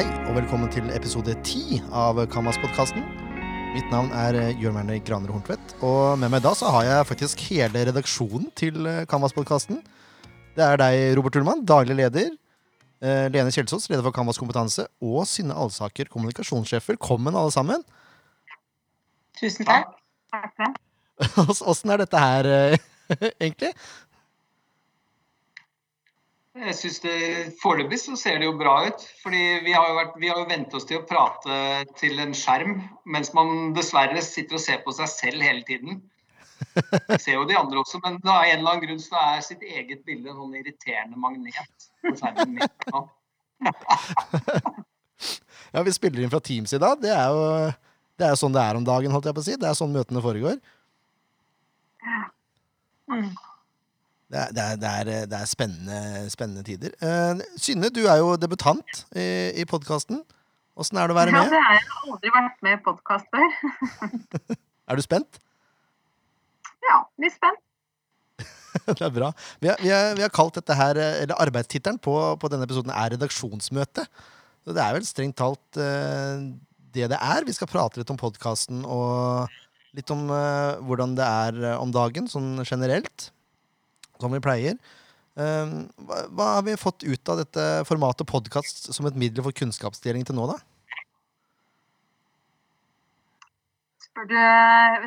Hei og velkommen til episode ti av Kanvas-podkasten. Mitt navn er eh, Jørn Werner Graner Horntvedt, og med meg da så har jeg faktisk hele redaksjonen til eh, Kanvas-podkasten. Det er deg, Robert Ullmann, daglig leder. eh, Lene Kjelsås, leder for Kanvas kompetanse. Og Synne Alsaker, kommunikasjonssjef. Velkommen, alle sammen. Tusen takk. Takk for det. Åssen er dette her, egentlig? Jeg synes det Foreløpig så ser det jo bra ut. fordi Vi har jo, vært, vi har jo vent oss til å prate til en skjerm, mens man dessverre sitter og ser på seg selv hele tiden. Jeg ser jo de andre også, men av en eller annen grunn så er sitt eget bilde en sånn irriterende magnet. på skjermen min. Ja, Vi spiller inn fra Teams i dag. Det er jo det er jo sånn det er om dagen. holdt jeg på å si. Det er sånn møtene foregår. Mm. Det er, det er, det er, det er spennende, spennende tider. Uh, Synne, du er jo debutant i, i podkasten. Åssen er det å være Ja, med? det er jeg har aldri vært med i podkast før. Er du spent? Ja, litt spent. det er bra. Vi har, vi har, vi har kalt dette her, eh, eller Arbeidstittelen på, på denne episoden er redaksjonsmøte. Så det er vel strengt talt uh, det det er. Vi skal prate litt om podkasten og litt om uh, hvordan det er om dagen, sånn generelt. Som vi pleier. Eh, hva, hva har vi fått ut av dette formatet podkast som et middel for kunnskapsdeling til nå, da? Spør du,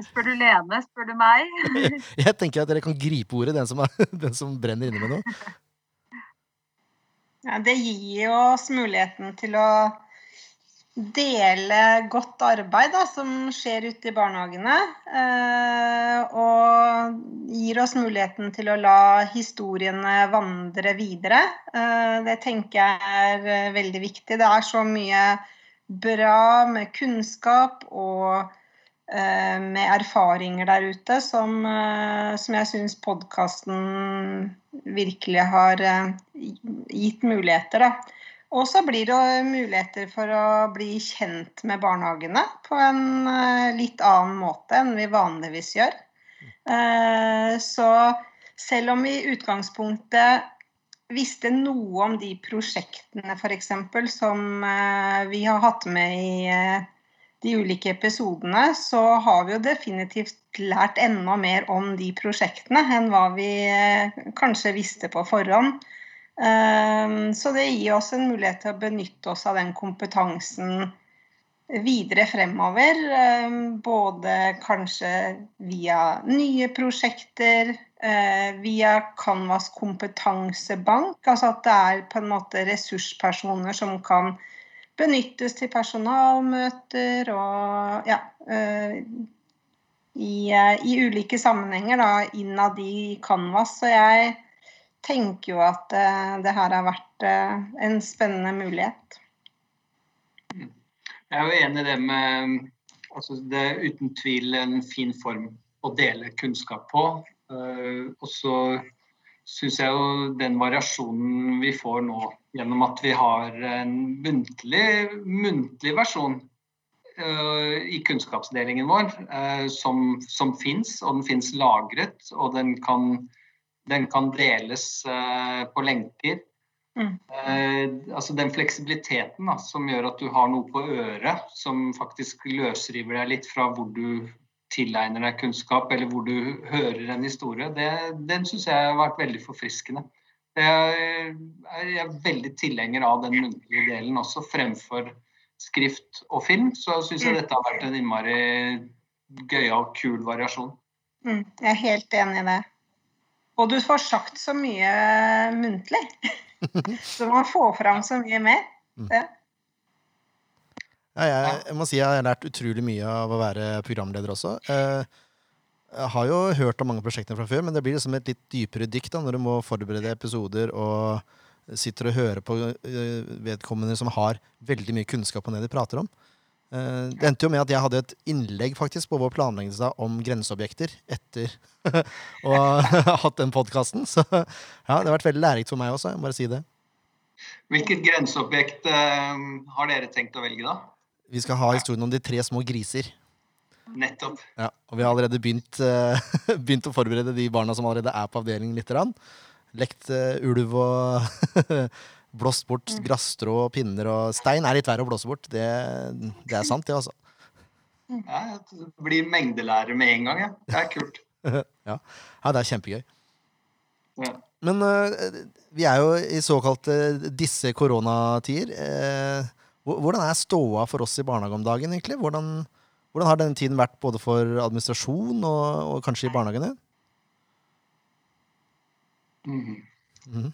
spør du Lene, spør du meg? Jeg tenker at dere kan gripe ordet, den som, er, den som brenner inne med noe. Ja, det gir oss muligheten til å dele godt arbeid da, som skjer ute i barnehagene. Eh, og gir oss muligheten til å la historiene vandre videre. Eh, det tenker jeg er eh, veldig viktig. Det er så mye bra med kunnskap og med erfaringer der ute som, som jeg syns podkasten virkelig har gitt muligheter. Da. Og så blir det muligheter for å bli kjent med barnehagene på en eh, litt annen måte enn vi vanligvis gjør. Eh, Så selv om vi i utgangspunktet visste noe om de prosjektene f.eks. som eh, vi har hatt med i de ulike episodene, så har vi jo definitivt lært enda mer om de prosjektene enn hva vi kanskje visste på forhånd. Um, Så det gir oss en mulighet til å benytte oss av den kompetansen videre fremover. um, Både kanskje via nye prosjekter, eh, via Canvas kompetansebank. Altså at det er på en måte ressurspersoner som kan benyttes til personalmøter og ja, eh, i, eh, i ulike sammenhenger da, innad i Canvas. Så jeg tenker jo at eh, det her har vært eh, en spennende mulighet. Jeg er jo enig i det med altså Det er uten tvil en fin form å dele kunnskap på. Eh, og så syns jeg jo den variasjonen vi får nå gjennom at vi har en muntlig, muntlig versjon uh, i kunnskapsdelingen vår, uh, som, som fins, og den fins lagret, og den kan, den kan deles eh, på lenker. Mm. Eh, altså den fleksibiliteten da, som gjør at du har noe på øret som faktisk løsriver deg litt fra hvor du tilegner deg kunnskap, eller hvor du hører en historie, det, den syns jeg har vært veldig forfriskende. Jeg er veldig tilhenger av den muntlige delen også, fremfor skrift og film. Så syns jeg Mm. dette har vært en innmari gøyal, kul variasjon. Mm, jeg er helt enig i det. Og du får sagt så mye muntlig. Så man får fram så mye mer. Ja, jeg, jeg må si jeg har lært utrolig mye av å være programleder også. Eh, Jeg har jo hørt om mange prosjekter fra før, men det blir liksom et litt dypere dykk da, når du må forberede episoder og sitter og hører på eh, vedkommende som har veldig mye kunnskap om det de prater om. Eh, Det endte jo med at jeg hadde et innlegg faktisk på vår planleggelse om grenseobjekter etter å ha hatt den podkasten. Så ja, det har vært veldig lærerikt for meg også. Jeg må bare si det. Hvilket grenseobjekt uh, har dere tenkt å velge, da? Vi skal ha historien om de tre små griser. Nettopp. Ja, og vi har allerede begynt, uh, begynt å forberede de barna som allerede er på avdelingen lite grann. Lekt uh, ulv og blåst bort Mm. grasstrå og pinner og stein er litt verre å blåse bort. Det, det er sant, det, altså. Jeg blir mengdelære med en gang, ja. Det er kult. Ja, det er kjempegøy. Ja. Men uh, vi er jo i såkalte disse koronatider. Uh, hvordan er ståa for oss i barnehage om dagen, egentlig? Hvordan, hvordan har denne tiden vært både for administrasjon og, og kanskje i barnehagene? mm Mhm.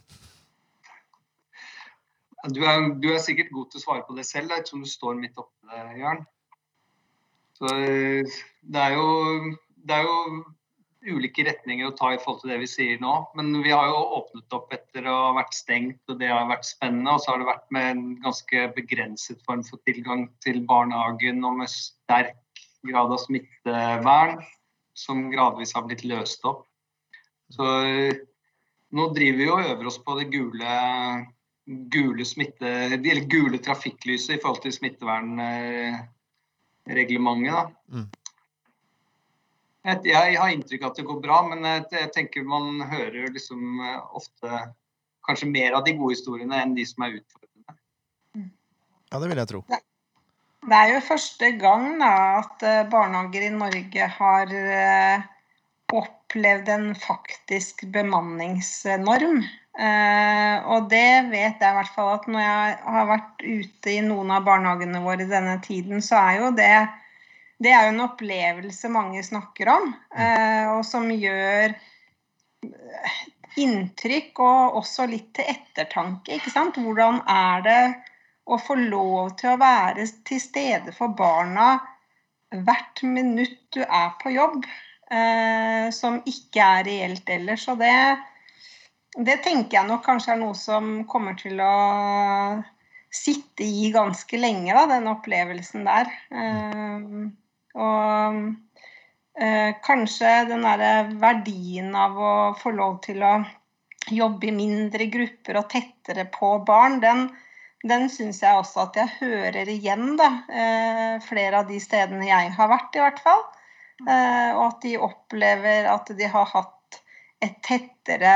Du er, du er sikkert god til å svare på det selv, ettersom du står midt oppi det, Jørn. Så eh, det er, jo, det er jo ulike retninger å ta i forhold til det vi sier nå. Men vi har jo åpnet opp etter å ha vært stengt, og det har vært spennende. Og så har det vært med en ganske begrenset form for tilgang til barnehagen og med sterk grad av smittevern, som gradvis har blitt løst opp. Så eh, nå driver vi og øver oss på det gule gule, smitte, eller gule trafikklyset i forhold til smittevernreglementet. da. Mm. Jeg, jeg har inntrykk av at det går bra, men jeg, jeg tenker man hører liksom eh, ofte kanskje mer av de gode historiene enn de som er utfordrende. Ja, det vil jeg tro. Det er jo første gang da, at eh, barnehager i Norge har eh, opplevd en faktisk bemanningsnorm. Eh, og det vet jeg i hvert fall at når jeg har vært ute i noen av barnehagene våre denne tiden, så er jo det det er jo en opplevelse mange snakker om, eh, og som gjør inntrykk og også litt til ettertanke. ikke sant? Hvordan er det å få lov til å være til stede for barna hvert minutt du er på jobb, eh, som ikke er reelt ellers. Og det, det tenker jeg nok kanskje er noe som kommer til å sitte i ganske lenge, da, den opplevelsen der. Eh, og eh, kanskje den derre verdien av å få lov til å jobbe i mindre grupper og tettere på barn, den, den syns jeg også at jeg hører igjen, da. Eh, flere av de stedene jeg har vært, i hvert fall. Og at de opplever at de har hatt et tettere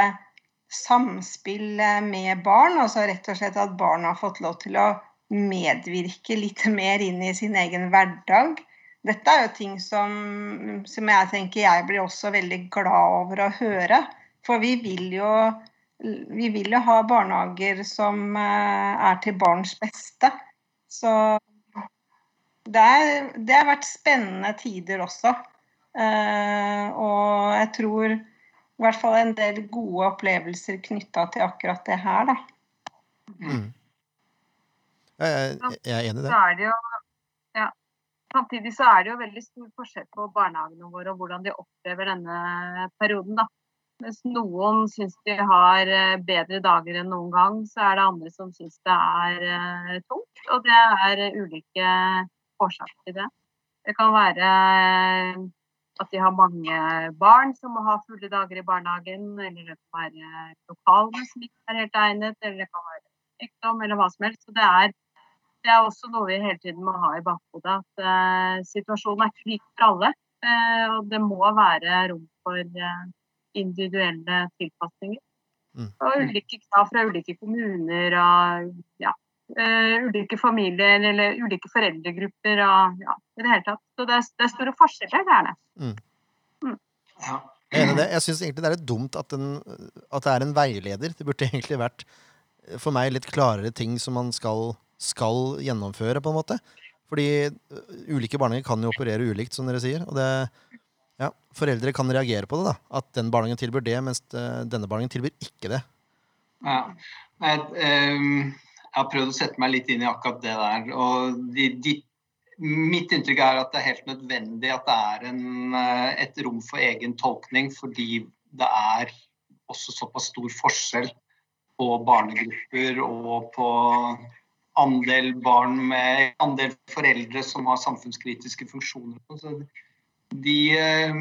samspill med barn. Altså rett og slett at barn har fått lov til å medvirke litt mer inn i sin egen hverdag. Dette er jo ting som, som jeg tenker jeg blir også veldig glad over å høre. For vi vil jo, vi vil jo ha barnehager som eh, er til barns beste. Så det, er, det har vært spennende tider også. Eh, og jeg tror i hvert fall en del gode opplevelser knytta til akkurat det her, da. Mm. Jeg, jeg, jeg er enig i så det. er det jo ja. Samtidig så er det jo veldig stor forskjell på barnehagene våre og hvordan de opplever denne perioden. da. Mens noen syns de har eh, bedre dager enn noen gang, så er det andre som syns det er eh, tungt. Og det er ulike årsaker til det. Det kan være eh, at de har mange barn som må ha fulle dager i barnehagen, eller det kan være lokalene som ikke er helt egnet, eller det kan være sykdom, eller hva som helst. Så det er det er også noe vi hele tiden må ha i bakhodet. At uh, situasjonen er ikke lik for alle. Uh, og det må være rom for uh, individuelle tilpasninger. Mm. Og ulike krav fra ulike kommuner og ja, ulike familier eller ulike foreldregrupper og ja, i det hele tatt. Så det er, det er store forskjeller, det er det. Ja. Jeg. Jeg syns egentlig det er litt dumt at, den, at det er en veileder. Det burde egentlig vært for meg litt klarere ting som man skal, skal gjennomføre, på en måte. Fordi ulike barnehager kan jo operere ulikt, som dere sier. Og det, ja, foreldre kan reagere på det. da, At den barnehagen tilbyr det, mens denne barnehagen tilbyr ikke det. Ja. Jeg, ehm, jeg har prøvd å sette meg litt inn i akkurat det der. og de, de, Mitt inntrykk er at det er helt nødvendig at det er en, eh, et rom for egen tolkning, fordi det er også såpass stor forskjell på barnegrupper og på andel barn med andel foreldre som har samfunnskritiske funksjoner. Så de, eh,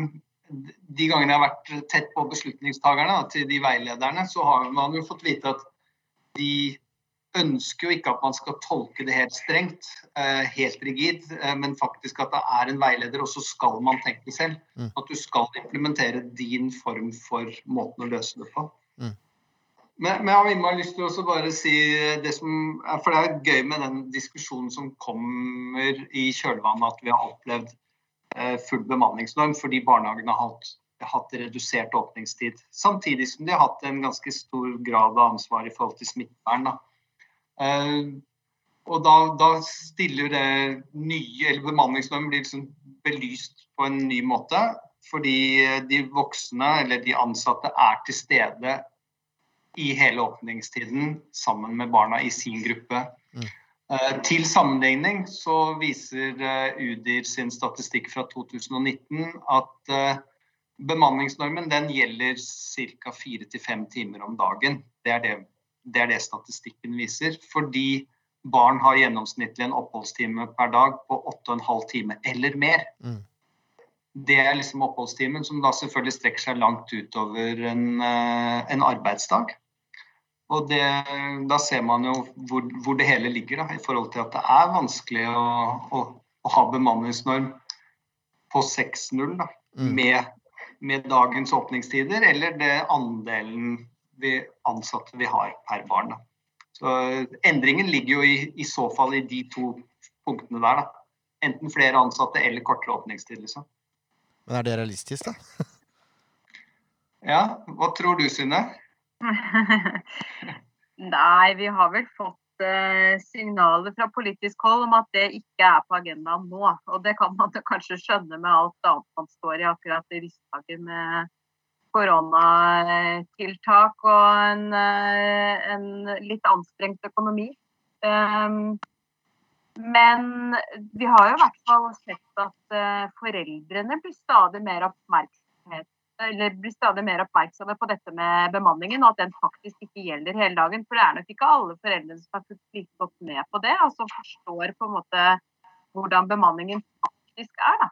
de gangene jeg har vært tett på beslutningstakerne, til de veilederne, så har man jo fått vite at de ønsker jo ikke at man skal tolke det helt strengt, eh, helt rigid, eh, men faktisk at det er en veileder, og så skal man tenke selv. Mm. At du skal implementere din form for måten å løse det på. Mm. Men, men, jeg har innmari lyst til å bare si det som For det er gøy med den diskusjonen som kommer i kjølvannet at vi har opplevd eh, full bemanningsnorm fordi barnehagene har hatt, hatt, redusert åpningstid. Samtidig som de har hatt en ganske stor grad av ansvar i forhold til smittevern. Eh, og da, da, stiller det nye, eller bemanningsnormen blir liksom belyst på en ny måte. Fordi de voksne eller de ansatte er til stede i hele åpningstiden sammen med barna i sin gruppe. Mm. Uh, til sammenligning så viser uh, UDIR sin statistikk fra 2019 at bemanningsnormen den gjelder ca. fire til fem timer om dagen. Det er det, det er det, statistikken viser. Fordi barn har gjennomsnittlig en oppholdstime per dag på 8,5 timer eller mer. Mm. Det er liksom oppholdstimen, som da selvfølgelig strekker seg langt utover en, en arbeidsdag. Og det, da ser man jo hvor, hvor det hele ligger, da, i forhold til at det er vanskelig å, å, å ha bemanningsnorm på 6-0 mm. med, med, dagens åpningstider, eller det andelen vi ansatte vi har per barn. Da. Så Endringen ligger jo i, i, så fall i de to punktene der. da. Enten flere ansatte eller kortere åpningstid. liksom. Men er det realistisk, da? ja, hva tror du, Synne? Nei, vi har vel fått uh, signaler fra politisk hold om at det ikke er på agendaen nå. Og det kan man kanskje skjønne med alt annet man står i akkurat i disse med koronatiltak og en, uh, en litt anstrengt økonomi. Um, men vi har jo i hvert fall sett at uh, foreldrene blir stadig mer oppmerksomhet eller blir stadig mer oppmerksomme på dette med bemanningen, og at den faktisk ikke gjelder hele dagen. For det er nok ikke alle foreldrene som har fulgt like godt med på det, og som forstår på en måte hvordan bemanningen faktisk er. Da.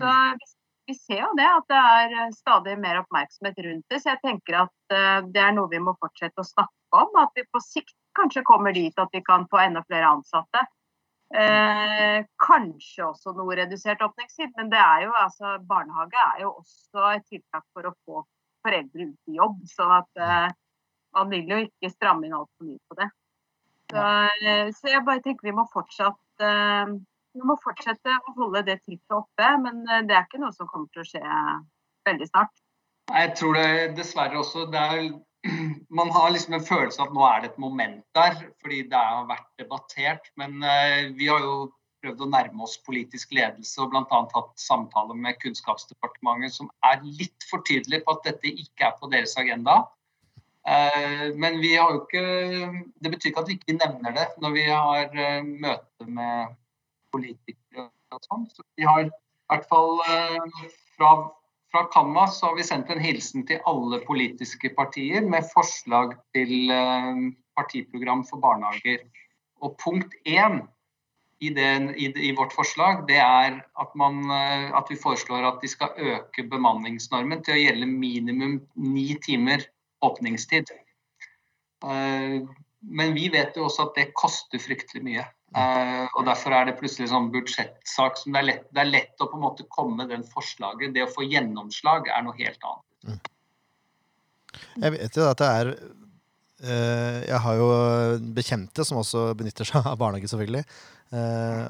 Så vi, vi ser jo det, at det er stadig mer oppmerksomhet rundt det. Så jeg tenker at uh, det er noe vi må fortsette å snakke om. At vi på sikt kanskje kommer dit at vi kan få enda flere ansatte. Eh, kanskje også noe redusert åpningstid, men det er jo, altså, barnehage er jo også et tiltak for å få foreldre ut i jobb. Så at eh, man vil jo ikke stramme inn altfor mye på det. Så, eh, så, jeg bare tenker vi må fortsatt eh, vi må fortsette å holde det trykket oppe, men eh, det er ikke noe som kommer til å skje veldig snart. Jeg tror det dessverre også. Det er man har liksom en følelse av at nå er det et moment der, fordi det har vært debattert. Men uh, vi har jo prøvd å nærme oss politisk ledelse og bl.a. hatt samtaler med Kunnskapsdepartementet som er litt for tydelig på at dette ikke er på deres agenda. Uh, men vi har jo ikke Det betyr ikke at vi ikke nevner det når vi har møte med politikere og sånn. Så vi har i hvert fall fra fra Canvas har vi sendt en hilsen til alle politiske partier med forslag til eh, partiprogram for barnehager. Og punkt én i, i, i, vårt forslag det er at, man, eh, at, vi foreslår at de skal øke bemanningsnormen til å gjelde minimum ni timer åpningstid. Eh, men vi vet jo også at det koster fryktelig mye. Uh, og Derfor er det plutselig sånn budsjettsak som det er, lett, det er lett å på en måte komme med den forslaget. Det å få gjennomslag er noe helt annet. Mm. Jeg vet jo at det er uh, Jeg har jo bekjente som også benytter seg av barnehage, selvfølgelig. Uh,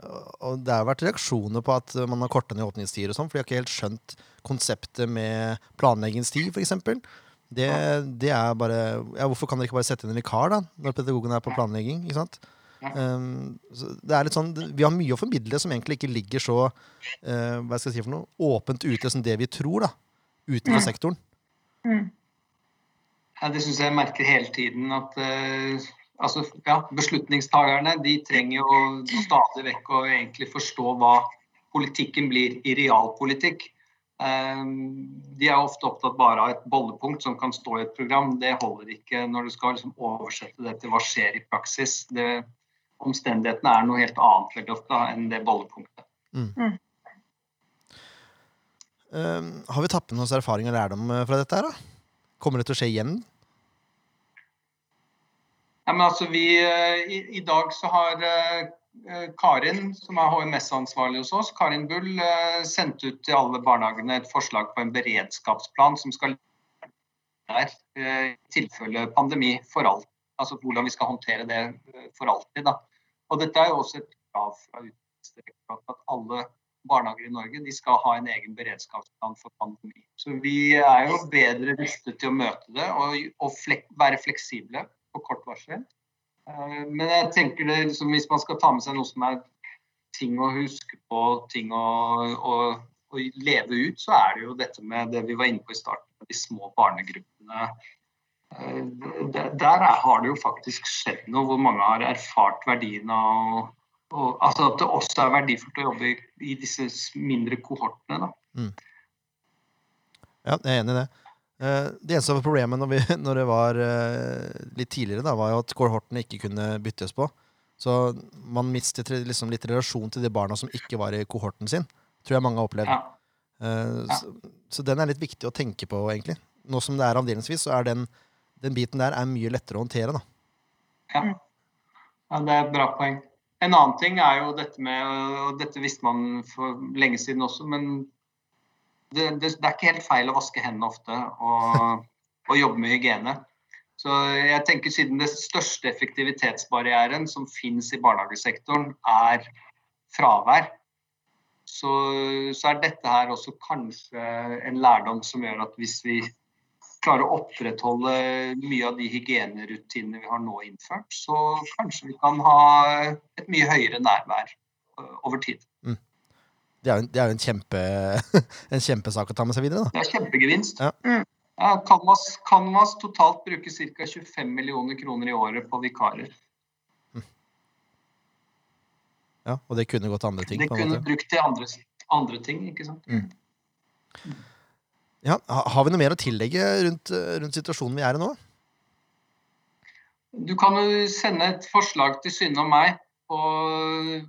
og det har vært reaksjoner på at man har korta ned åpningstider og sånn, for de har ikke helt skjønt konseptet med planleggingstid, f.eks. Det, det er bare Ja, hvorfor kan dere ikke bare sette inn en vikar, da, når pedagogen er på planlegging? ikke sant? Um, det er litt sånn, Vi har mye å formidle som egentlig ikke ligger så uh, hva skal jeg si for noe, åpent ute som det vi tror, da, utenfor mm. sektoren. Mm. Ja, Det syns jeg merker hele tiden. at uh, altså, ja, Beslutningstagerne de trenger jo stadig vekk å egentlig forstå hva politikken blir i realpolitikk. Um, de er ofte opptatt bare av et bollepunkt som kan stå i et program. Det holder ikke når du skal liksom oversette det til hva skjer i praksis. Det, omstendighetene er noe helt annet veldig ofte enn det bollepunktet. Mm. Mm. Uh, har vi tatt med noen erfaring og lærdom eh, fra dette? her da? Kommer det til å skje igjen? Ja, men altså vi, uh, i, i, dag så har uh, Karin, som er HMS-ansvarlig hos oss, Karin Bull, sendt ut til alle barnehagene et forslag på en beredskapsplan som skal der eh, i tilfelle pandemi for alt. Altså hvordan vi skal håndtere det eh, for alltid. Da. Og dette er jo også et krav fra Utdanningsdirektoratet at alle barnehager i Norge de skal ha en egen beredskapsplan for pandemi. Så vi er jo bedre rustet til å møte det og, og flek, være fleksible på kort varsel. Men jeg tenker det, liksom, hvis man skal ta med seg noe som er ting å huske på, ting å, å, å, leve ut, så er det jo dette med det vi var inne på i starten, de små barnegruppene. Eh, der har det jo faktisk skjedd noe hvor mange har erfart verdien av og, altså At det også er verdifullt å jobbe i, disse mindre kohortene. Mm. Ja, jeg er enig i det. Eh, det eneste problemet når, vi, når det var eh, litt tidligere, da, var jo at kohortene ikke kunne byttes på. Så man mistet liksom litt relasjon til de barna som ikke var i kohorten sin. Tror jeg mange har opplevd. Ja. Ja. Så, så, den er litt viktig å tenke på, egentlig. Nå som det er avdelingsvis, så er den, den biten der er mye lettere å håndtere. da. Ja. ja, det er et bra poeng. En annen ting er jo dette med Og dette visste man for lenge siden også, men det, det, det er ikke helt feil å vaske hendene ofte og, og jobbe med hygiene. Så jeg tenker Siden det største effektivitetsbarrieren som finnes i barnehagesektoren, er fravær, så, så, er dette her også kanskje en lærdom som gjør at hvis vi klarer å opprettholde mye av de hygienerutinene vi har nå innført, så kanskje vi kan ha et mye høyere nærvær øh, over tid. Mm. Det er jo en, en, kjempe, en, kjempesak å ta med seg videre. Da. Det er kjempegevinst. Ja. Mm. Ja, Canvas, Canvas totalt bruker ca. 25 millioner kroner i året på vikarer. Ja, Og det kunne gått til andre ting? Det kunne brukt til andre, andre, ting, ikke sant. Ja, Har vi noe mer å tillegge rundt, rundt, situasjonen vi er i nå? Du kan jo sende et forslag til Synne og meg på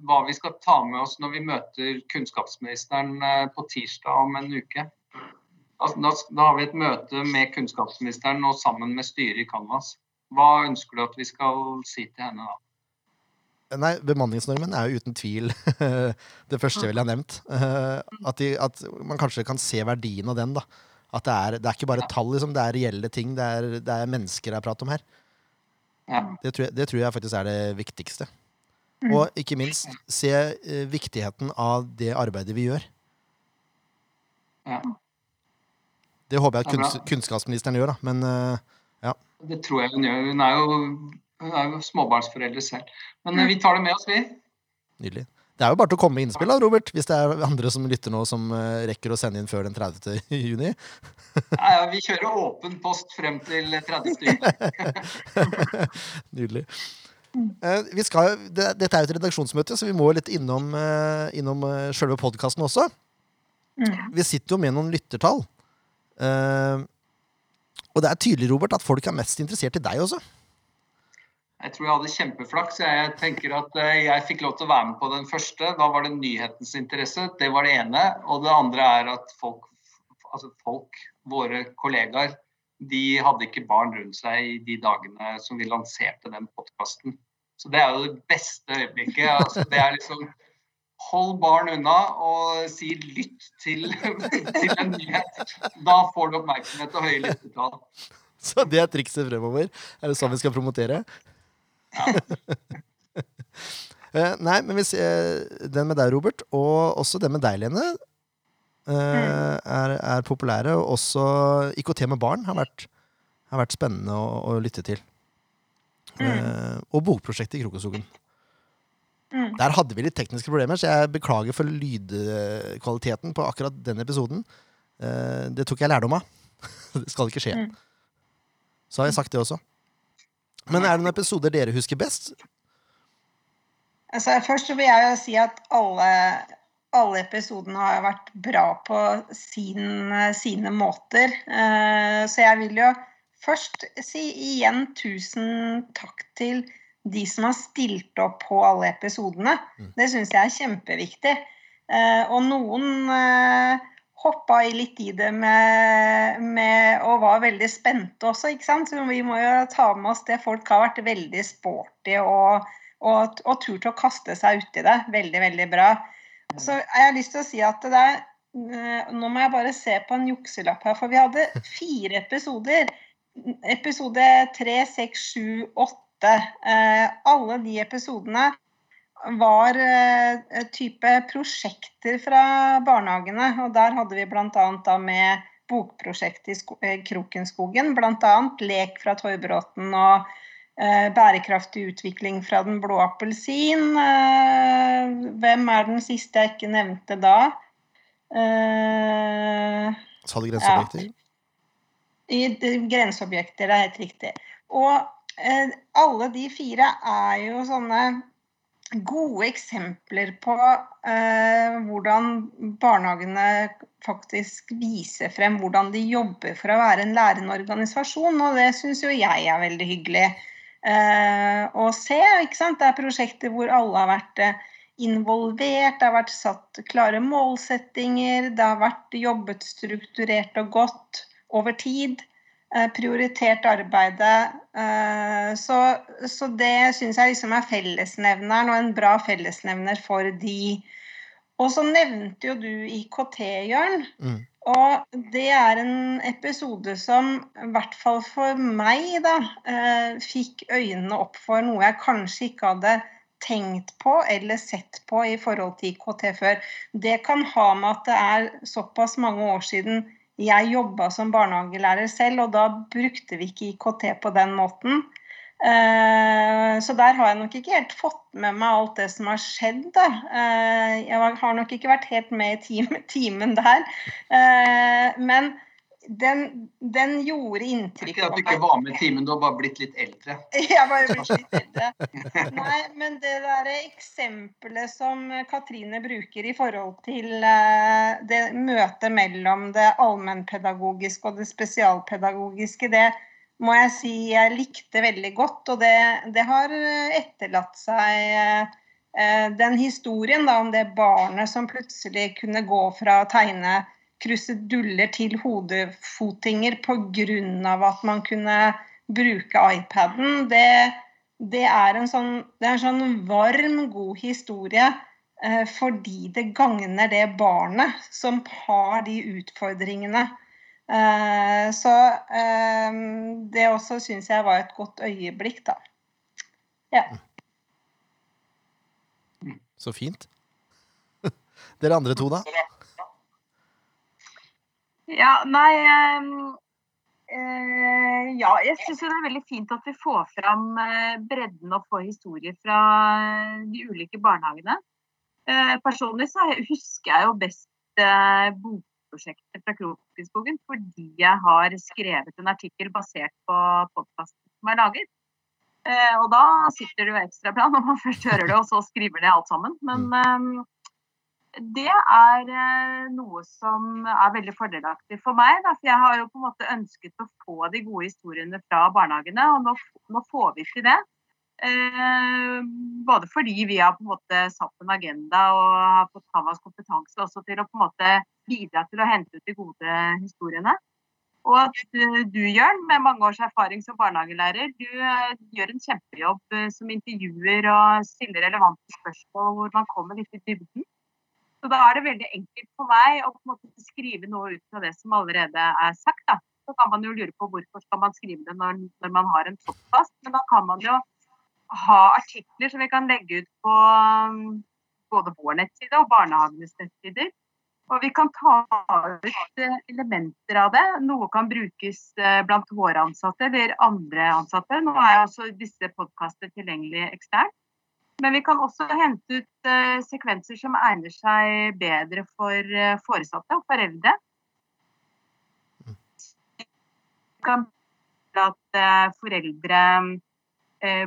hva vi skal ta med oss når vi møter kunnskapsministeren eh, på tirsdag om en uke. Altså, da, da, har vi et møte med kunnskapsministeren og sammen med styret i Canvas. Hva ønsker du at vi skal si til henne da? Nei, Bemanningsnormen er jo uten tvil det første jeg ville ha nevnt. Eh, at, de, at, man kanskje kan se verdien av den. da. At det er, det er ikke bare tall, liksom, det er reelle ting. Det er, det er mennesker jeg prater om her. Det, tror jeg, det, tror jeg, faktisk er det viktigste. Mm. Og ikke minst se uh, viktigheten av det arbeidet vi gjør. Ja. Det håper jeg at kunst, kunnskapsministeren gjør, da. Men uh, ja. Det tror jeg hun gjør. Hun er jo, hun er jo småbarnsforeldre selv. Men uh, vi tar det med oss, vi. Nydelig. Det er jo bare til å komme med innspill, da, Robert, hvis det er andre som lytter nå som uh, rekker å sende inn før den 30. juni. ja, vi kjører åpen post frem til 30. juni. Nydelig. Uh, skal, det, dette er jo et redaksjonsmøte, så vi må litt innom, innom sjølve podkasten også. Mm. Vi sitter jo med noen lyttertall. Og det er tydelig, Robert, at folk er mest interessert i deg også. Jeg tror jeg hadde kjempeflaks. Jeg tenker at eh, jeg fikk lov til å være med på den første. Da var det nyhetens interesse. Det var det ene. Og det andre er at folk, altså folk våre kollegaer, de hadde ikke barn rundt seg i de dagene som vi lanserte den podkasten. Så det er jo det beste øyeblikket. Altså, det er liksom hold barn unna og si lytt til, til en nyhet. Da får du oppmerksomhet og høye lyttetall. Så det er trikset fremover? Er det sånn vi skal promotere? Eh, nei, men hvis den med deg, Robert, og også den med deg, Lene, uh, mm. er, er, populære. Og også IKT med barn har vært, har vært spennende å, å, lytte til. Mm. Eh, og bokprosjektet i Krokoskogen. Mm. Der hadde vi litt tekniske problemer, så jeg beklager for lydkvaliteten på akkurat den episoden. Eh, det tok jeg lærdom av. det skal ikke skje. Mm. Så har jeg sagt det også. Men er det noen episoder dere husker best? Altså, først vil jeg jo si at alle, alle episodene har vært bra på sin, sine måter. Eh, så jeg vil jo først si igjen tusen takk til de som har stilt opp på alle episodene. Mm. Det syns jeg er kjempeviktig. Eh, og noen eh, hoppa litt i det med, med, og var veldig spente også, ikke sant. Så vi må jo ta med oss det. Folk har vært veldig sporty og, og, og turt å kaste seg uti det. Veldig, veldig bra. Så jeg har lyst til å si at det er eh, Nå må jeg bare se på en jukselapp her, for vi hadde fire episoder episode 3, 6, 7, 8 Alle de episodene var uh, type prosjekter fra barnehagene. Og der hadde vi bl.a. med bokprosjektet i eh, Krokenskogen, bl.a. lek fra Torbråten og uh, bærekraftig utvikling fra Den blå appelsin. Hvem er den siste jeg ikke nevnte da? Sa du grenseobjekter? Ja. I grenseobjekter, det er helt riktig. Og alle de fire er jo sånne gode eksempler på eh, hvordan barnehagene faktisk viser frem hvordan de jobber for å være en lærende organisasjon. Og det syns jo jeg er veldig hyggelig eh, å se. Det er prosjekter hvor alle har vært eh, involvert, det har vært satt klare målsettinger, det har vært jobbet strukturert og godt over tid. Eh, prioritert arbeidet. Eh, så, så det syns jeg liksom er fellesnevneren, og en bra fellesnevner for de. Og så nevnte jo du IKT, Jørn. Mm. Og det er en episode som i hvert fall for meg da, eh, fikk øynene opp for noe jeg kanskje ikke hadde tenkt på eller sett på i forhold til IKT før. Det kan ha med at det er såpass mange år siden jeg jobba som barnehagelærer selv, og da brukte vi ikke IKT på den måten. Eh, så der har jeg nok ikke helt fått med meg alt det som har skjedd. Eh, jeg har nok ikke vært helt med i timen der. Eh, men den, den, gjorde inntrykk Ikke at du ikke var med i timen, du har bare blitt litt eldre? Jeg har bare blitt litt eldre. Nei, men det der eksempelet som Katrine bruker i forhold til eh, det møtet mellom det allmennpedagogiske og det spesialpedagogiske, det må jeg si jeg likte veldig godt. Og det, det har etterlatt seg eh, den historien da, om det barnet som plutselig kunne gå fra å tegne kruseduller til hodefotinger pga. at man kunne bruke iPaden, det, det, er en sånn, det er en sånn varm, god historie eh, fordi det gagner det barnet som har de utfordringene. Eh, så eh, det også syns jeg var et godt øyeblikk, da. Ja. Så fint. Dere andre to, da? Ja, nei um, uh, Ja, jeg syns det er veldig fint at vi får fram uh, bredden og får historier fra de ulike barnehagene. Uh, personlig så husker jeg jo best bokprosjektet fra Krokenskogen fordi jeg har skrevet en artikkel basert på podkasten som er laget. og da sitter det jo ekstra bra når man først hører det, og så skriver det alt sammen. Men um, det er eh, noe som er veldig fordelaktig for meg. Da, for jeg har jo på en måte ønsket å få de gode historiene fra barnehagene, og nå, nå får vi til det. Eh, både fordi vi har på en måte satt en agenda og har fått Havas kompetanse også til å på en måte bidra til å hente ut de gode historiene. Og at eh, du, Jørn, med mange års erfaring som barnehagelærer, du uh, gjør en kjempejobb som intervjuer og stiller relevante spørsmål hvor man kommer litt i dybden. Så da er det veldig enkelt for meg å på en måte skrive noe ut fra det som allerede er sagt. Da. Så kan man jo lure på hvorfor skal man skrive det når, når man har en podkast. Men da kan man jo ha artikler som vi kan legge ut på um, både vår nettside og barnehagenes nettsider. Og vi kan ta ut eh, elementer av det. Noe kan brukes eh, blant våre ansatte eller andre ansatte. Nå er også disse podkastene tilgjengelig eksternt. Men vi kan også hente ut uh, sekvenser som egner seg bedre for uh, foresatte og foreldre. Vi kan at uh, foreldre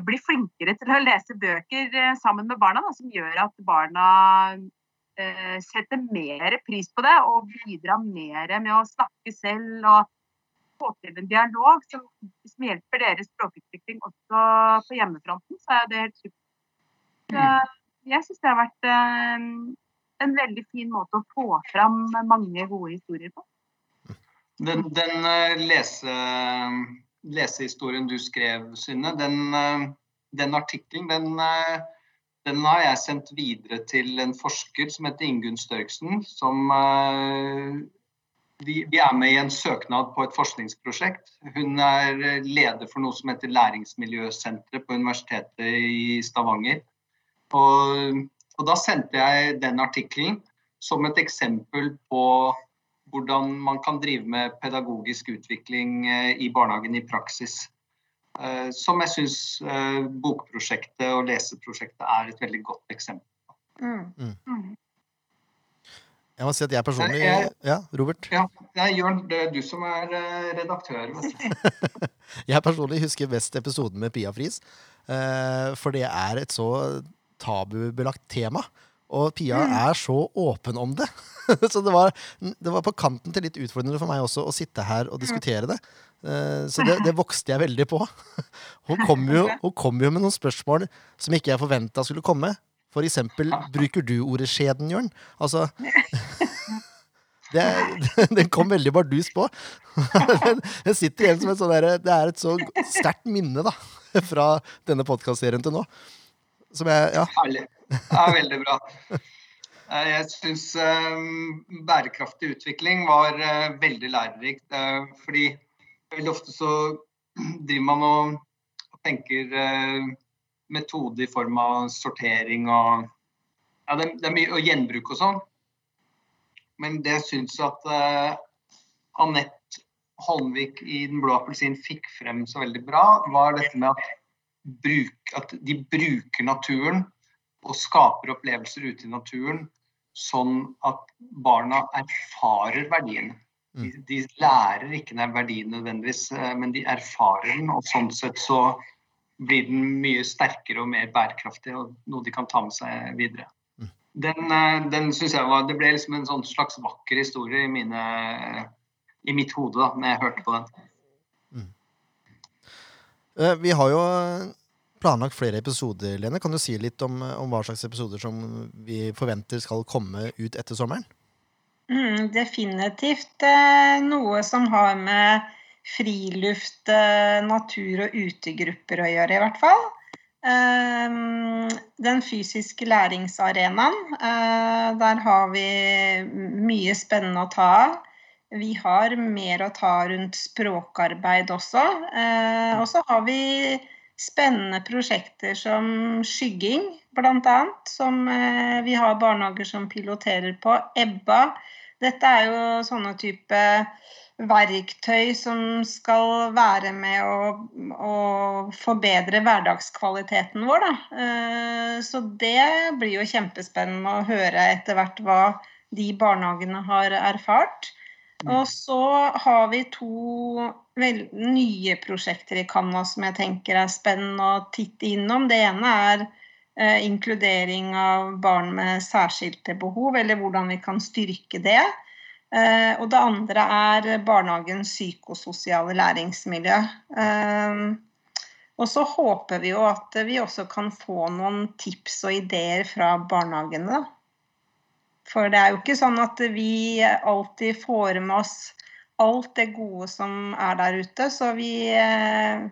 blir flinkere til å lese bøker sammen med barna, da, som gjør at barna setter mer pris på det og bidrar mer med å snakke selv og få til en dialog som, som hjelper deres språkutvikling også på hjemmefronten. Så er det helt supert jeg syns det har vært eh, en veldig fin måte å få fram mange gode historier på. Den, den eh, lese, lesehistorien du skrev, Synne, den, eh, den artikkelen, den, den, har jeg sendt videre til en forsker som heter Ingunn Størksen, som vi, vi, er med i en søknad på et forskningsprosjekt. Hun er leder for noe som heter Læringsmiljøsenteret på Universitetet i Stavanger. Og, og da sendte jeg den artikkelen som et eksempel på hvordan man kan drive med pedagogisk utvikling eh, i barnehagen i praksis. Eh, som jeg syns eh, bokprosjektet og leseprosjektet er et veldig godt eksempel på. Mm. Mm. mm. Jeg må si at jeg personlig jeg, Ja, Robert? Ja, er Jørn, det er du som er redaktør. jeg personlig husker best episoden med Pia Friis. For det er et så tabubelagt tema. Og Pia mm. er så åpen om det. så det var, det var, på kanten til litt utfordrende for meg også å sitte her og diskutere det. Uh, så det, det, vokste jeg veldig på. hun kom, jo, hun kom jo med noen spørsmål som ikke jeg forventa skulle komme. For eksempel, bruker du ordet skjeden, Jørn? Altså det, Den kom veldig bardus på. Den sitter igjen som et der, Det er et så sterkt minne da, fra denne podkastserien til nå. Som jeg Ja. Herlig. Det er veldig bra. Eh, jeg syns um, bærekraftig utvikling var uh, veldig lærerikt. Fordi veldig ofte så driver man og, tenker metode i form av sortering og ja, det, er mye og gjenbruk og sånn. Men det syns jeg at Anette Holmvik i Den blå appelsin fikk frem så veldig bra, var dette med at, bruk, at de bruker naturen og skaper opplevelser ute i naturen sånn at barna erfarer verdien. De, mm. de lærer ikke den verdien nødvendigvis, eh, men de erfarer den. Og sånn sett så blir den mye sterkere og mer bærekraftig, og noe de kan ta med seg videre. Mm. Den, eh, den synes jeg var, Det ble liksom en sånn slags vakker historie i, mine, i mitt hode da når jeg hørte på den. Mm. Eh, vi har jo planlagt flere episoder, Lene. Kan du si litt om, om hva slags episoder som vi forventer skal komme ut etter sommeren? Mm, definitivt eh, noe som har med friluft, eh, natur og utegrupper å gjøre, i hvert fall. Eh, den fysiske læringsarenaen, der har vi mye spennende å ta av. Vi har mer å ta rundt språkarbeid også. Og så har vi spennende prosjekter som skygging, bl.a. Som vi har barnehager som piloterer på. Ebba. Dette er jo sånne type verktøy som skal være med å, å forbedre hverdagskvaliteten vår. Da. Eh, så det blir jo kjempespennende å høre etter hvert hva de barnehagene har erfart. Mm. Og så har vi to nye prosjekter i Canva som jeg tenker er spennende å titte innom. Det ene er eh, inkludering av barn med særskilte behov, eller hvordan vi kan styrke det. Eh, og det andre er barnehagens psykososiale læringsmiljø. Eh, og så håper vi jo at vi også kan få noen tips og ideer fra barnehagene. For det er jo ikke sånn at vi alltid får med oss alt det gode som er der ute. Så vi, eh,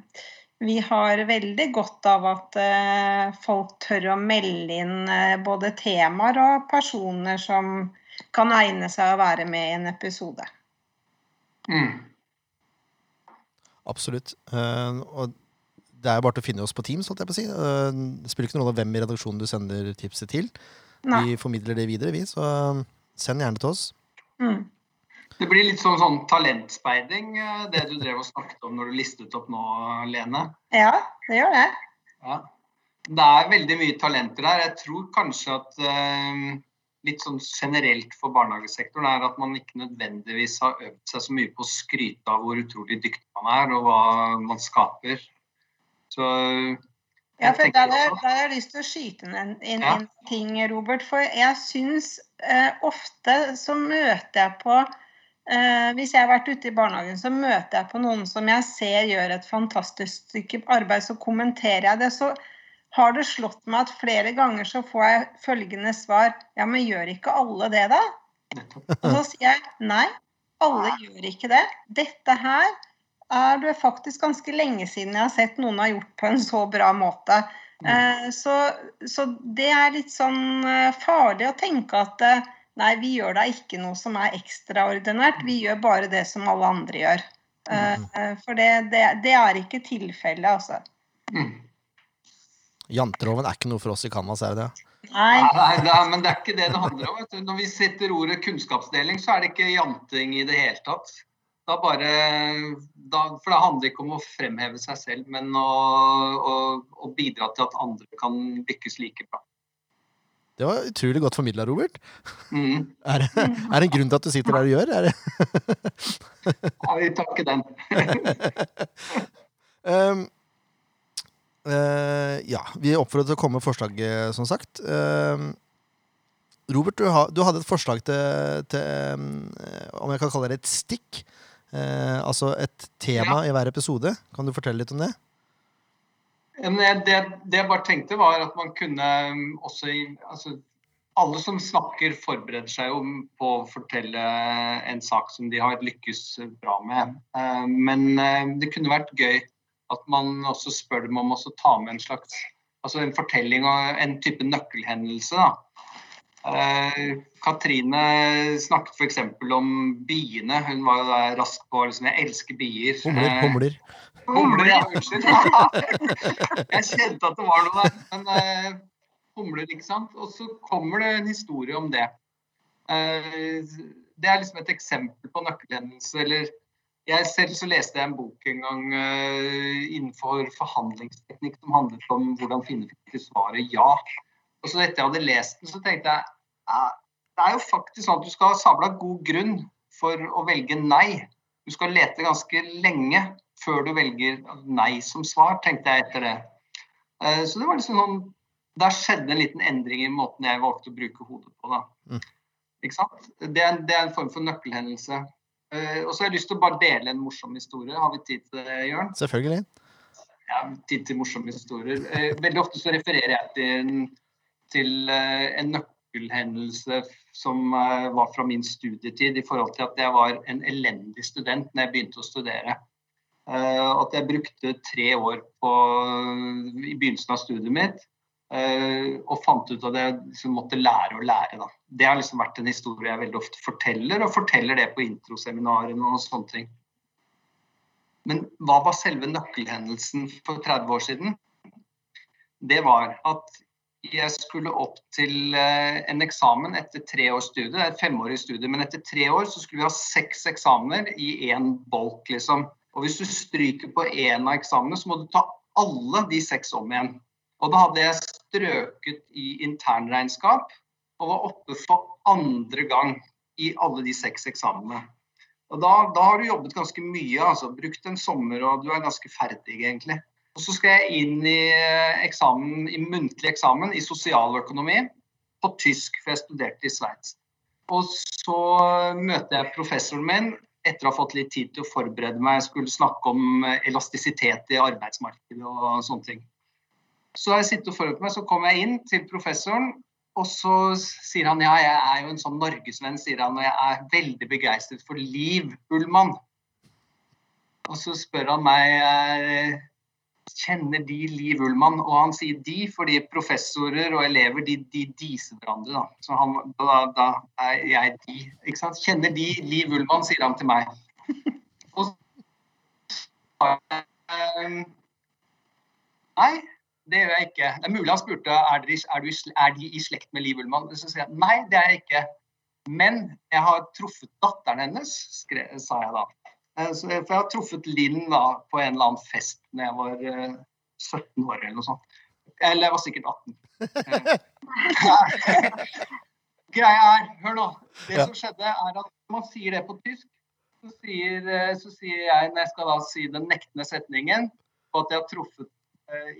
vi har veldig godt av at folk tør å melde inn både temaer og personer som kan egne seg å være med i en episode. Mm. Absolutt. Uh, og det er jo bare til å finne oss på Teams. holdt jeg på å si. Uh, det spiller ikke noen rolle hvem i redaksjonen du sender tipset til. Nei. Vi formidler det videre, vi. Så uh, send gjerne til oss. Mm. Det blir litt sånn, sånn talentspeiding, det du drev og snakket om når du listet opp nå, Lene. Ja, det gjør det. Ja. Det er veldig mye talenter der. Jeg tror kanskje at litt sånn generelt for barnehagesektoren er at man ikke nødvendigvis har øvd seg så mye på å skryte av hvor utrolig dyktig man er, og hva man skaper. Så ja, for der, der, har jeg lyst til å skyte inn en, en, ja. ting, Robert. For jeg syns eh, ofte så møter jeg på eh, Hvis jeg har vært ute i barnehagen, så møter jeg på noen som jeg ser gjør et fantastisk stykke arbeid, så kommenterer jeg det. så har det slått meg at flere ganger så får jeg følgende svar Ja, men gjør ikke alle det, da? Og så sier jeg nei, alle gjør ikke det. Dette her er det faktisk ganske lenge siden jeg har sett noen har gjort på en så bra måte. Mm. Eh, så, så, det er litt sånn eh, farlig å tenke at eh, Nei, vi gjør da ikke noe som er ekstraordinært. Vi gjør bare det som alle andre gjør. Eh, eh, For det, det, det er ikke tilfellet, altså. Mm. Janteloven er ikke noe for oss i Canvas, er det det? Nei. Nei, nei, men det er ikke det det handler om. Når vi setter ordet kunnskapsdeling, så er det ikke janting i det hele tatt. Da bare, da, for det handler ikke om å fremheve seg selv, men å, å, å bidra til at andre kan lykkes like bra. Det var utrolig godt formidla, Robert. Mm. Er det, er det en grunn til at du sitter der du gjør? Er det? Ja, vi takker den. Um, uh, ja, vi oppfordrer til å komme med forslag, eh, som sagt. Um, Robert, du, ha, du hadde et forslag til, til um, om jeg kan kalle det et stikk. Eh, altså et tema i hver episode. Kan du fortelle litt om det? Det, det jeg bare tenkte var at man kunne um, også altså, Alle som snakker, forbereder seg jo på å fortelle en sak som de har lykkes bra med. Eh, Men eh, det kunne vært gøy at man også spør dem om å ta med en slags altså en fortelling og en type nøkkelhendelse. da. Eh, Katrine snakket f.eks. om biene. Hun var jo der rask på liksom, Jeg elsker bier. Humler, Eh, humler. Humler, ja. Unnskyld. Jeg kjente at det var noe der. Men eh, humler, ikke sant. Og så kommer det en historie om det. Det er liksom et eksempel på nøkkelhendelse. Eller jeg selv så leste jeg en bok en gang innenfor forhandlingsteknikk som handlet om hvordan finne svaret ja. Og så etter jeg hadde lest den, så tenkte jeg det er jo faktisk sånn at du skal ha sabla god grunn for å velge nei. Du skal lete ganske lenge før du velger nei som svar, tenkte jeg etter det. Eh, Så det var liksom sånn Der skjedde en liten endring i måten jeg valgte å bruke hodet på. da. Mm. Ikke sant? Det er, det er en form for nøkkelhendelse. Eh, Og så har jeg lyst til å bare dele en morsom historie. Har vi tid til det, Jørn? Selvfølgelig. Ja, tid til morsomme historier. Eh, Veldig ofte så refererer jeg til, en- til en en nøkkelhendelse som eh, var fra min studietid i forhold til at jeg var en elendig student når jeg begynte å studere. Eh, At jeg brukte tre år på, i begynnelsen av studiet mitt eh, og fant ut at jeg liksom måtte lære å lære. Da. Det har liksom vært en historie jeg veldig ofte forteller, og forteller det på introseminarene og sånne ting. Men hva var selve nøkkelhendelsen for 30 år siden? Det var at jeg skulle opp til eh, en eksamen etter tre års studie. Det er et femårig studie, men etter tre år så skulle vi ha seks eksamener i én bolk, liksom. Og hvis du stryker på én av eksamene, så må du ta alle de seks om igjen. Og da hadde jeg strøket i internregnskap og var oppe for andre gang i alle de seks eksamene. Og da, da har du jobbet ganske mye, altså brukt en sommer og du er ganske ferdig egentlig. Og så skal jeg inn i eh, eksamen, i muntlig eksamen i sosialøkonomi på tysk, for jeg studerte i Sveits. Og så møter jeg professoren min etter å ha fått litt tid til å forberede meg. Jeg skulle snakke om eh, elastisitet i arbeidsmarkedet og sånne ting. Så har jeg sittet og forberedt meg, så kommer jeg inn til professoren, og så sier han ja, jeg er jo en sånn norgesvenn, sier han, og jeg er veldig begeistret for Liv Ullmann. Og så spør han meg eh, kjenner de Liv Ullmann, og han sier de fordi professorer og elever de, de diser hverandre. Da. Så han, da, da er jeg de. Ikke sant? Kjenner de Liv Ullmann, sier han til meg. Og så um, Nei, det gjør jeg ikke. Det er mulig han spurte er, dere, er, du, er de i slekt med Liv Ullmann. Så sier jeg nei, det er jeg ikke. Men jeg har truffet datteren hennes, skre, sa jeg da. Eh, jeg, for jeg har truffet Linn da, på en eller annen fest da jeg var eh, 17 år eller noe sånt. Eller jeg var sikkert 18. Greia er, hør nå. Det som skjedde, er at man sier det på tysk, så sier, eh, så sier jeg, når jeg skal da si den nektende setningen, på at jeg har truffet eh,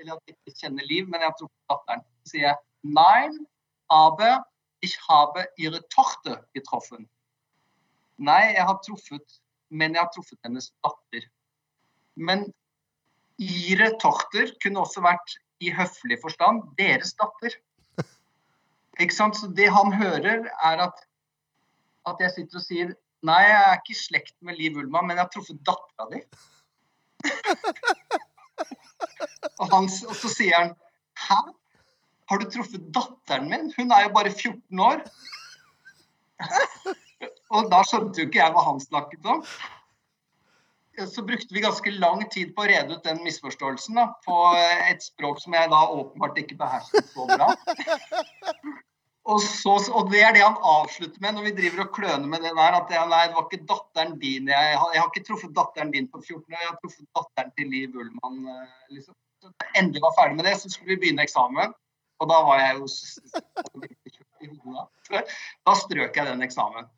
Eller at jeg ikke kjenner Liv, men jeg har truffet datteren, så sier jeg Nein, aber ich habe ihre Tochter getroffen. Nei, jeg har truffet Men jeg har truffet hennes datter. Men Ire tochter kunne også vært i høflig forstand deres datter. Ikke sant? Så det han hører, er at, at jeg sitter og sier Nei, jeg er ikke i slekt med Liv Ullmann, men jeg har truffet dattera di. og, og så sier han Hæ? Har du truffet datteren min? Hun er jo bare 14 år. Og da skjønte jo ikke jeg hva han snakket om. Så brukte vi ganske lang tid på å rede ut den misforståelsen da, på et språk som jeg da åpenbart ikke behersket så bra. Og, så, og, det er det han avslutter med når vi driver og kløner med det der. At det, nei, det var ikke datteren din. Jeg, jeg, har ikke truffet datteren din på 14 år, jeg har truffet datteren til Liv Ullmann. Eh, liksom. Så endelig var ferdig med det, så skulle vi begynne eksamen. Og da var jeg jo Da strøk jeg den eksamen.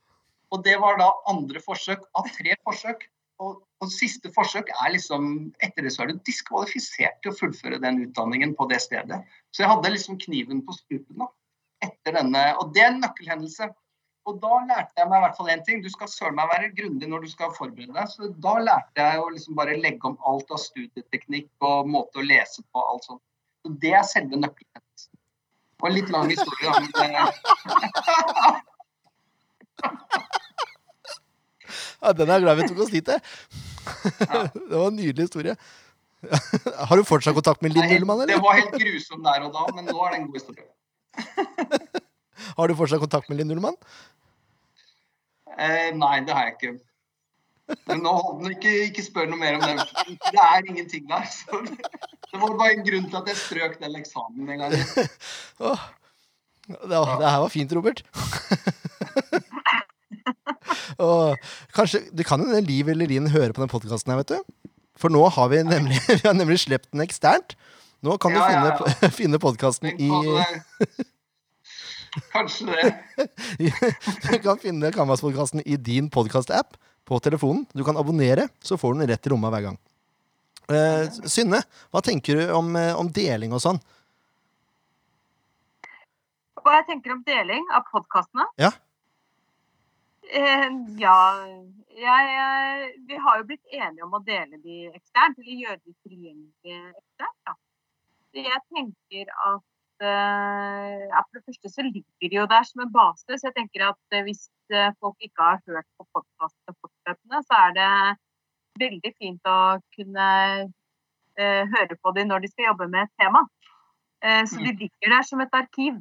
Og det var da andre forsøk av tre forsøk. Og, og, siste forsøk er liksom Etter det så er du diskvalifisert til å fullføre den utdanningen på det stedet. Så jeg hadde liksom kniven på strupen da, etter denne. Og det er en nøkkelhendelse. Og da lærte jeg meg i hvert fall én ting. Du skal søren meg være grundig når du skal forberede deg. Så da lærte jeg å liksom bare legge om alt av studieteknikk og måte å lese på. alt sånt. Så det er selve nøkkelhendelsen. Og en litt lang historie om det. Ja, den er jeg glad vi tok oss dit til. Det var en nydelig historie. Har du fortsatt kontakt med Linn Ullmann, eller? Det var helt grusom der og da, men nå er det en god historie. Har du fortsatt kontakt med Linn Ullmann? Eh, nei, det har jeg ikke. Men nå holder det ikke, ikke spør noe mer om det. Det er ingenting der. Så det var bare en grunn til at jeg strøk den eksamen en gang. Oh, det, det her var fint, Robert. Og kanskje, Det kan hende Liv eller Linn hører på den podkasten her, vet du. For nå har vi nemlig, vi har nemlig sluppet den eksternt. Nå kan ja, du finne, ja, ja. finne podkasten i Kanskje det. du kan finne Canvas-podkasten i din podkast-app på telefonen. Du kan abonnere, så får du den rett i rommet hver gang. Uh, Synne, hva tenker du om, eh, om deling og sånn? Hva jeg tenker om deling av podkastene? Ja. Eh, ja, jeg, vi har jo blitt enige om å dele de eksternt, eller gjøre de tilgjengelige eksternt. Ja. Jeg tenker at eh, ja, For det første så ligger de jo der som en base. Så jeg tenker at eh, hvis folk ikke har hørt på podkastene fortløpende, så er det veldig fint å kunne høre på dem når de skal jobbe med et tema. så de mm. ligger der som et arkiv.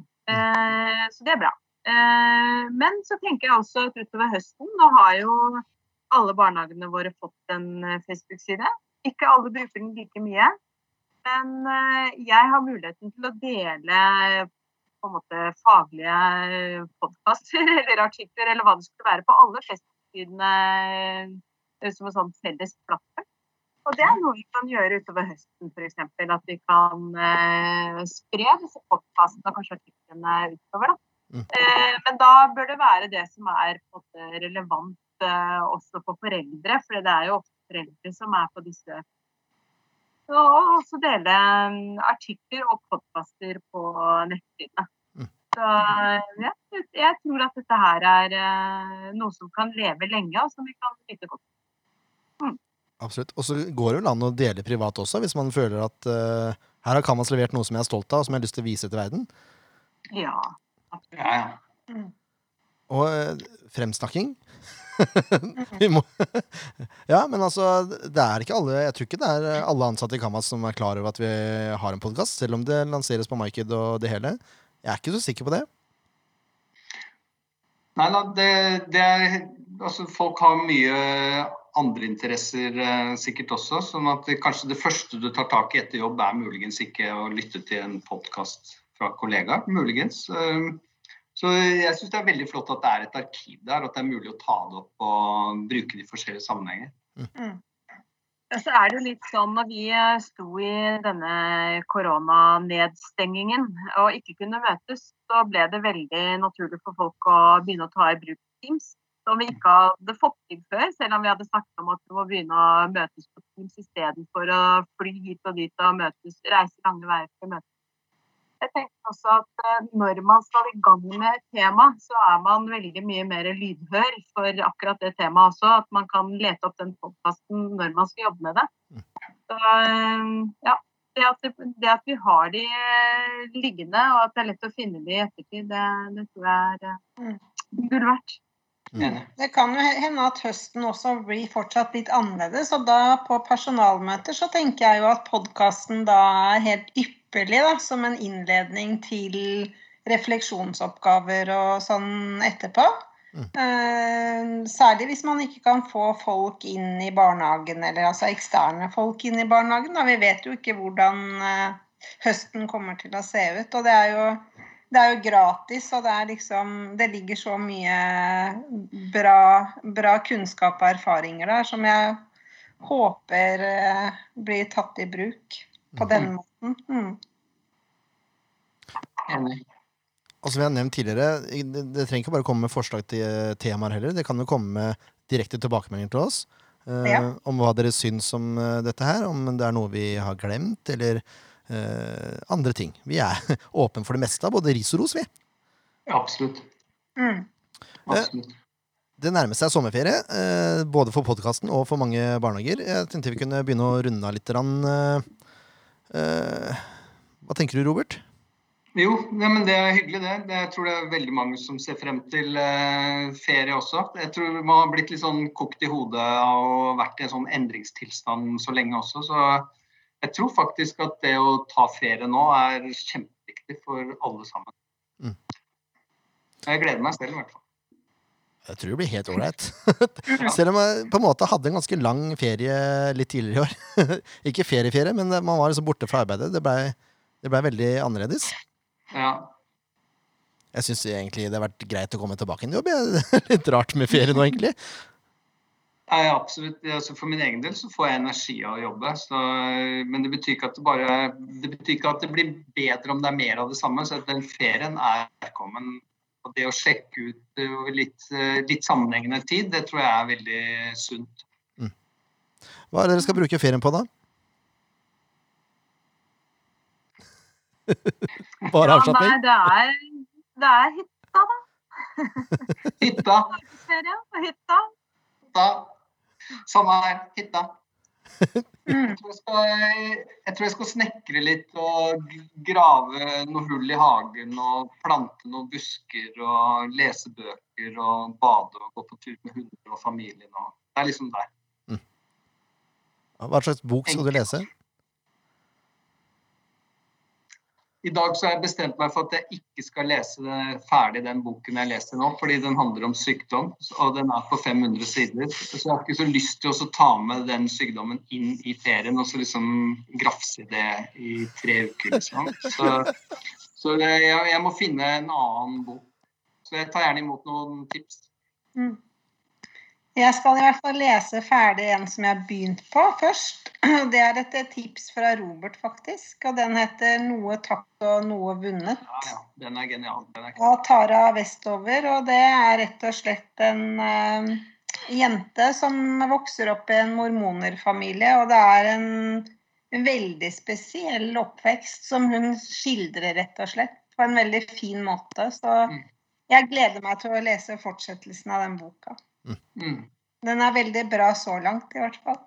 så det er bra. Eh, men så tenker jeg også at utover høsten Nå har jo alle barnehagene våre fått en eh, Facebook-side. Ikke alle bruker den like mye. Men eh, jeg har muligheten til å dele på en måte faglige podkaster eller artikler eller hva det skulle være, på alle Facebook-sidene som en sånn felles plattform. Og det er noe vi kan gjøre utover høsten, f.eks. At vi kan spre disse podkastene og kanskje artiklene utover. da. Mm. Eh, men da bør det være det som er relevant eh, også for foreldre, for det er jo ofte foreldre som er på disse. Og også dele mm, artikler og podkaster på nettsidene. Mm. Så ja, jeg tror at dette her er eh, noe som kan leve lenge, og som vi kan vite godt. Mm. Absolutt. Og så går det vel an å dele privat også, hvis man føler at uh, her har Kamas levert noe som jeg er stolt av, og som jeg har lyst til å vise til verden. Ja, ja, ja. Mm. Og eh, fremsnakking. Vi må Ja, men altså, det er ikke alle Jeg tror ikke det er alle ansatte i Kamas som er klar over at vi har en podkast, selv om det lanseres på Marked og det hele. Jeg er ikke så sikker på det. Nei da, det, det, er Altså, folk har mye andre interesser eh, sikkert også. sånn at det, kanskje det første du tar tak i etter jobb, er muligens ikke å lytte til en podkast fra kollegaer. Muligens. Eh, så jeg syns det er veldig flott at det er et arkiv der, at det er mulig å ta det opp og bruke det i forskjellige sammenhenger. Mm. så er det jo litt sånn når vi eh, sto i denne koronanedstengingen og ikke kunne møtes, så ble det veldig naturlig for folk å begynne å ta i bruk Teams. Som vi ikke hadde fått til før, selv om vi hadde snakket om at vi må begynne å møtes på Teams istedenfor å fly hit og dit og møtes, reise lange veier for å møtes jeg tenker også at eh, når man skal i gang med et tema, så er man veldig mye mer lydhør for akkurat det temaet også. At man kan lete opp den podkasten når man skal jobbe med det. Så, eh, ja, det at, det at, vi har de eh, liggende, og at det er lett å finne de i ettertid, det, det tror jeg er mm. gull verdt. Mm. Det kan jo hende at høsten også blir fortsatt litt annerledes. Og da på personalmøter så tenker jeg jo at podkasten da er helt ypperlig ypperlig da, som en innledning til refleksjonsoppgaver og sånn etterpå. Mm. Eh, særlig hvis man ikke kan få folk inn i barnehagen, eller altså eksterne folk inn i barnehagen. Da. Vi vet jo ikke hvordan eh, høsten kommer til å se ut. Og det er jo, det er jo gratis, og det, er liksom, det ligger så mye bra, bra kunnskap og erfaringer der som jeg håper eh, blir tatt i bruk på den måten. Mm. Enig. Og som jeg har nevnt tidligere, det, det trenger ikke bare komme med forslag til eh, temaer heller. Det kan jo komme med direkte tilbakemeldinger til oss eh, Ja. om hva dere syns om eh, dette her. Om det er noe vi har glemt, eller eh, andre ting. Vi er åpne for det meste av både ris og ros, vi. Absolutt. Mm. Absolutt. Det nærmer seg sommerferie, eh, både for podkasten og for mange barnehager. Jeg tenkte vi kunne begynne å runde av litt. Eh, hva tenker du, Robert? Jo, ja, men det er hyggelig det. det. Jeg tror det er veldig mange som ser frem til eh, ferie også. Jeg tror man har blitt litt sånn kokt i hodet og vært i en sånn endringstilstand så lenge også. Så jeg tror faktisk at det å ta ferie nå er kjempeviktig for alle sammen. Mm. Jeg gleder meg selv i hvert fall. Jeg tror det blir helt ålreit. Selv om jeg på en måte hadde en ganske lang ferie litt tidligere i år. Ikke ferieferie, men man var liksom borte fra arbeidet. Det blei ble veldig annerledes. Ja. Jeg syns egentlig det har vært greit å komme tilbake i en jobb. Litt rart med ferie nå, egentlig. Nei, absolutt. Altså, for min egen del så får jeg energi av å jobbe. Så, men det betyr, ikke at det, bare, det betyr ikke at det blir bedre om det er mer av det samme. Så den ferien er velkommen. Og det å sjekke ut eh, over litt, eh, litt sammenhengende tid, det tror jeg er veldig sunt. Hva er det dere skal bruke ferien på, da? Bare Ja, nei, det er, det er hytta, da. Hytta! Ferie på hytta. hytta. Samme her. Hytta. Mm. Jeg tror jeg, skal, jeg tror jeg skal snekre litt og grave noe hull i hagen og plante noen busker og lese bøker og bade og gå på tur med hunder og familien. Og. Det er liksom der. Hva slags bok skal du lese? I dag så har jeg bestemt meg for at jeg ikke skal lese ferdig den boken jeg leser nå, fordi den handler om sykdom, og den er på 500 sider. Så jeg har ikke så lyst til å ta med den sykdommen inn i ferien og så liksom grafse det i tre uker, liksom. Så, så jeg, jeg må finne en annen bok. Så jeg tar gjerne imot noen tips. Mm. Jeg skal i hvert fall lese ferdig en som jeg har begynt på først. Det er et tips fra Robert, faktisk. Og den heter 'Noe tapt og noe vunnet'. Ja, ja, den er genial. Den er Av Tara Westover. Og det er rett og slett en uh, jente som vokser opp i en mormonerfamilie. Og det er en veldig spesiell oppvekst som hun skildrer, rett og slett. På en veldig fin måte. Så Mm. jeg gleder meg til å lese fortsettelsen av den boka. Mm, Den er veldig bra så langt, i hvert fall.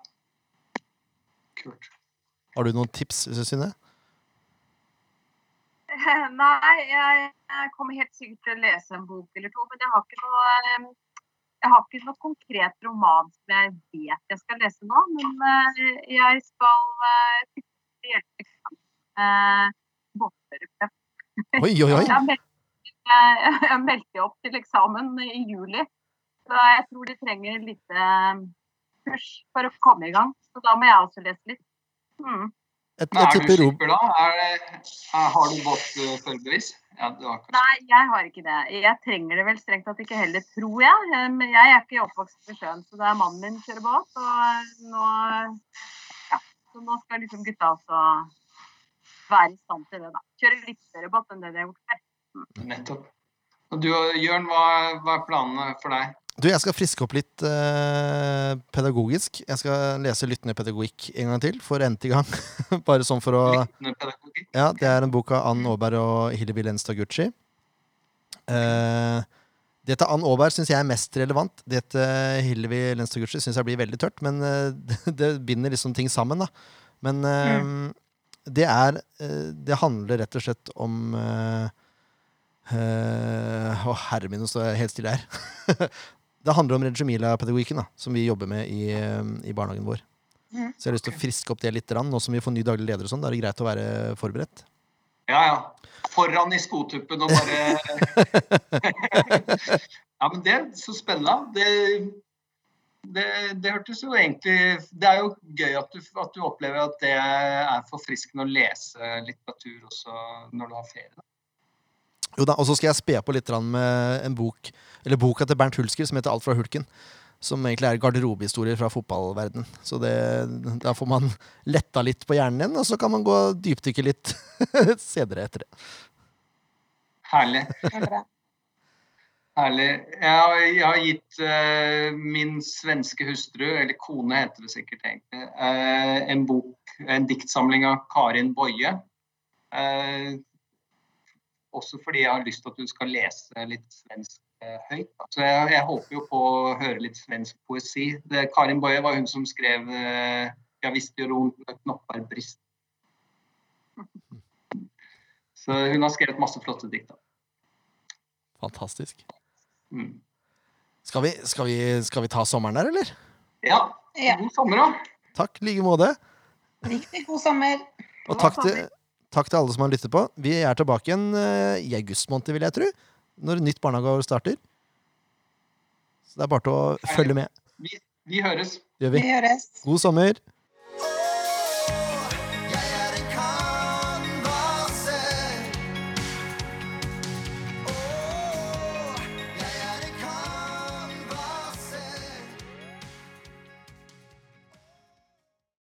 kult. Har du noen tips, Synne? Nei, jeg, kommer helt sikkert til å lese en bok eller to, men jeg har ikke noe, eh, jeg har ikke noe konkret roman som jeg vet jeg skal lese nå. Men eh, jeg skal uh, hjelpe uh, båtførerprøve. Oi, oi, oi! Jeg meldte opp til eksamen i juli, så jeg tror de trenger et lite push for å komme i gang. Så da må jeg også lese litt. Mm. Et, et, er du skipper da? Er, er, har du båtførerbevis? Ja, du har. Nei, jeg har ikke det. Jeg trenger det vel strengt tatt ikke heller, tror jeg. Eh, Men jeg er ikke oppvokst ved sjøen, så det er mannen min kjører båt. Og eh, nå, ja, så nå skal liksom gutta også være i stand til det, da. Kjøre litt større båt enn det de har gjort før. Nettopp. Og du Jørn, hva, hva er planene for deg? Du, jeg skal friske opp litt eh, pedagogisk. Jeg skal lese Lyttende pedagogikk en gang til, for n-te gang. Bare sånn for å? Ja, det er en bok av Ann Aaberg og Hillevi Lenstad-Gucci. Eh, det til Ann Aaberg syns jeg er mest relevant. Det til Hillevi Lenstad-Gucci syns jeg blir veldig tørt, men eh, det, binder liksom ting sammen, da. Men eh, det er eh, Det handler rett og slett om Å, herre min, nå står jeg helt stille her. det handler om Regimila-pedagogikken, da, som vi jobber med i, eh, i barnehagen vår. Mm. Så jeg har lyst til å friske opp det litt. grann. Nå som vi får ny daglig leder, og sånn, da er det greit å være forberedt. Ja, ja. Foran i skotuppen og bare Ja, men det er så spennende. Det, det, det, hørtes jo egentlig Det er jo gøy at du, at du, opplever at det er forfriskende å lese litteratur også når du har ferie. Jo da, og så skal jeg spe på litt med en bok, eller boka til Bernt Hulsker som heter Alt fra hulken. Som egentlig er garderobehistorier fra fotballverden. Så det, da får man letta litt på hjernen igjen, og så kan man gå og dypdykke litt senere etter det. Herlig. Herlig. Jeg har, jeg har gitt uh, min svenske hustru, eller kone heter det sikkert egentlig, uh, en bok, en diktsamling av Karin Boje. Uh, også fordi jeg har lyst til at hun skal lese litt svensk høyt. Så jeg, jeg, håper jo på å høre litt svensk poesi. Det, Karin Boje var hun som skrev uh, 'Jeg visste jo rundt knoppar brist'. Så hun har skrevet masse flotte dikt. Fantastisk. Mm. Skal, vi, skal, vi, skal, vi, ta sommeren der, eller? Ja. God sommer, da. Takk i like måte. Riktig god sommer. Og takk til, takk til, alle som har lyttet på. Vi er tilbake igjen uh, i august måned, vil jeg tro. Når nytt barnehageår starter. Så det er bare til å følge med. Vi, vi høres. Gjør vi. vi høres. God sommer.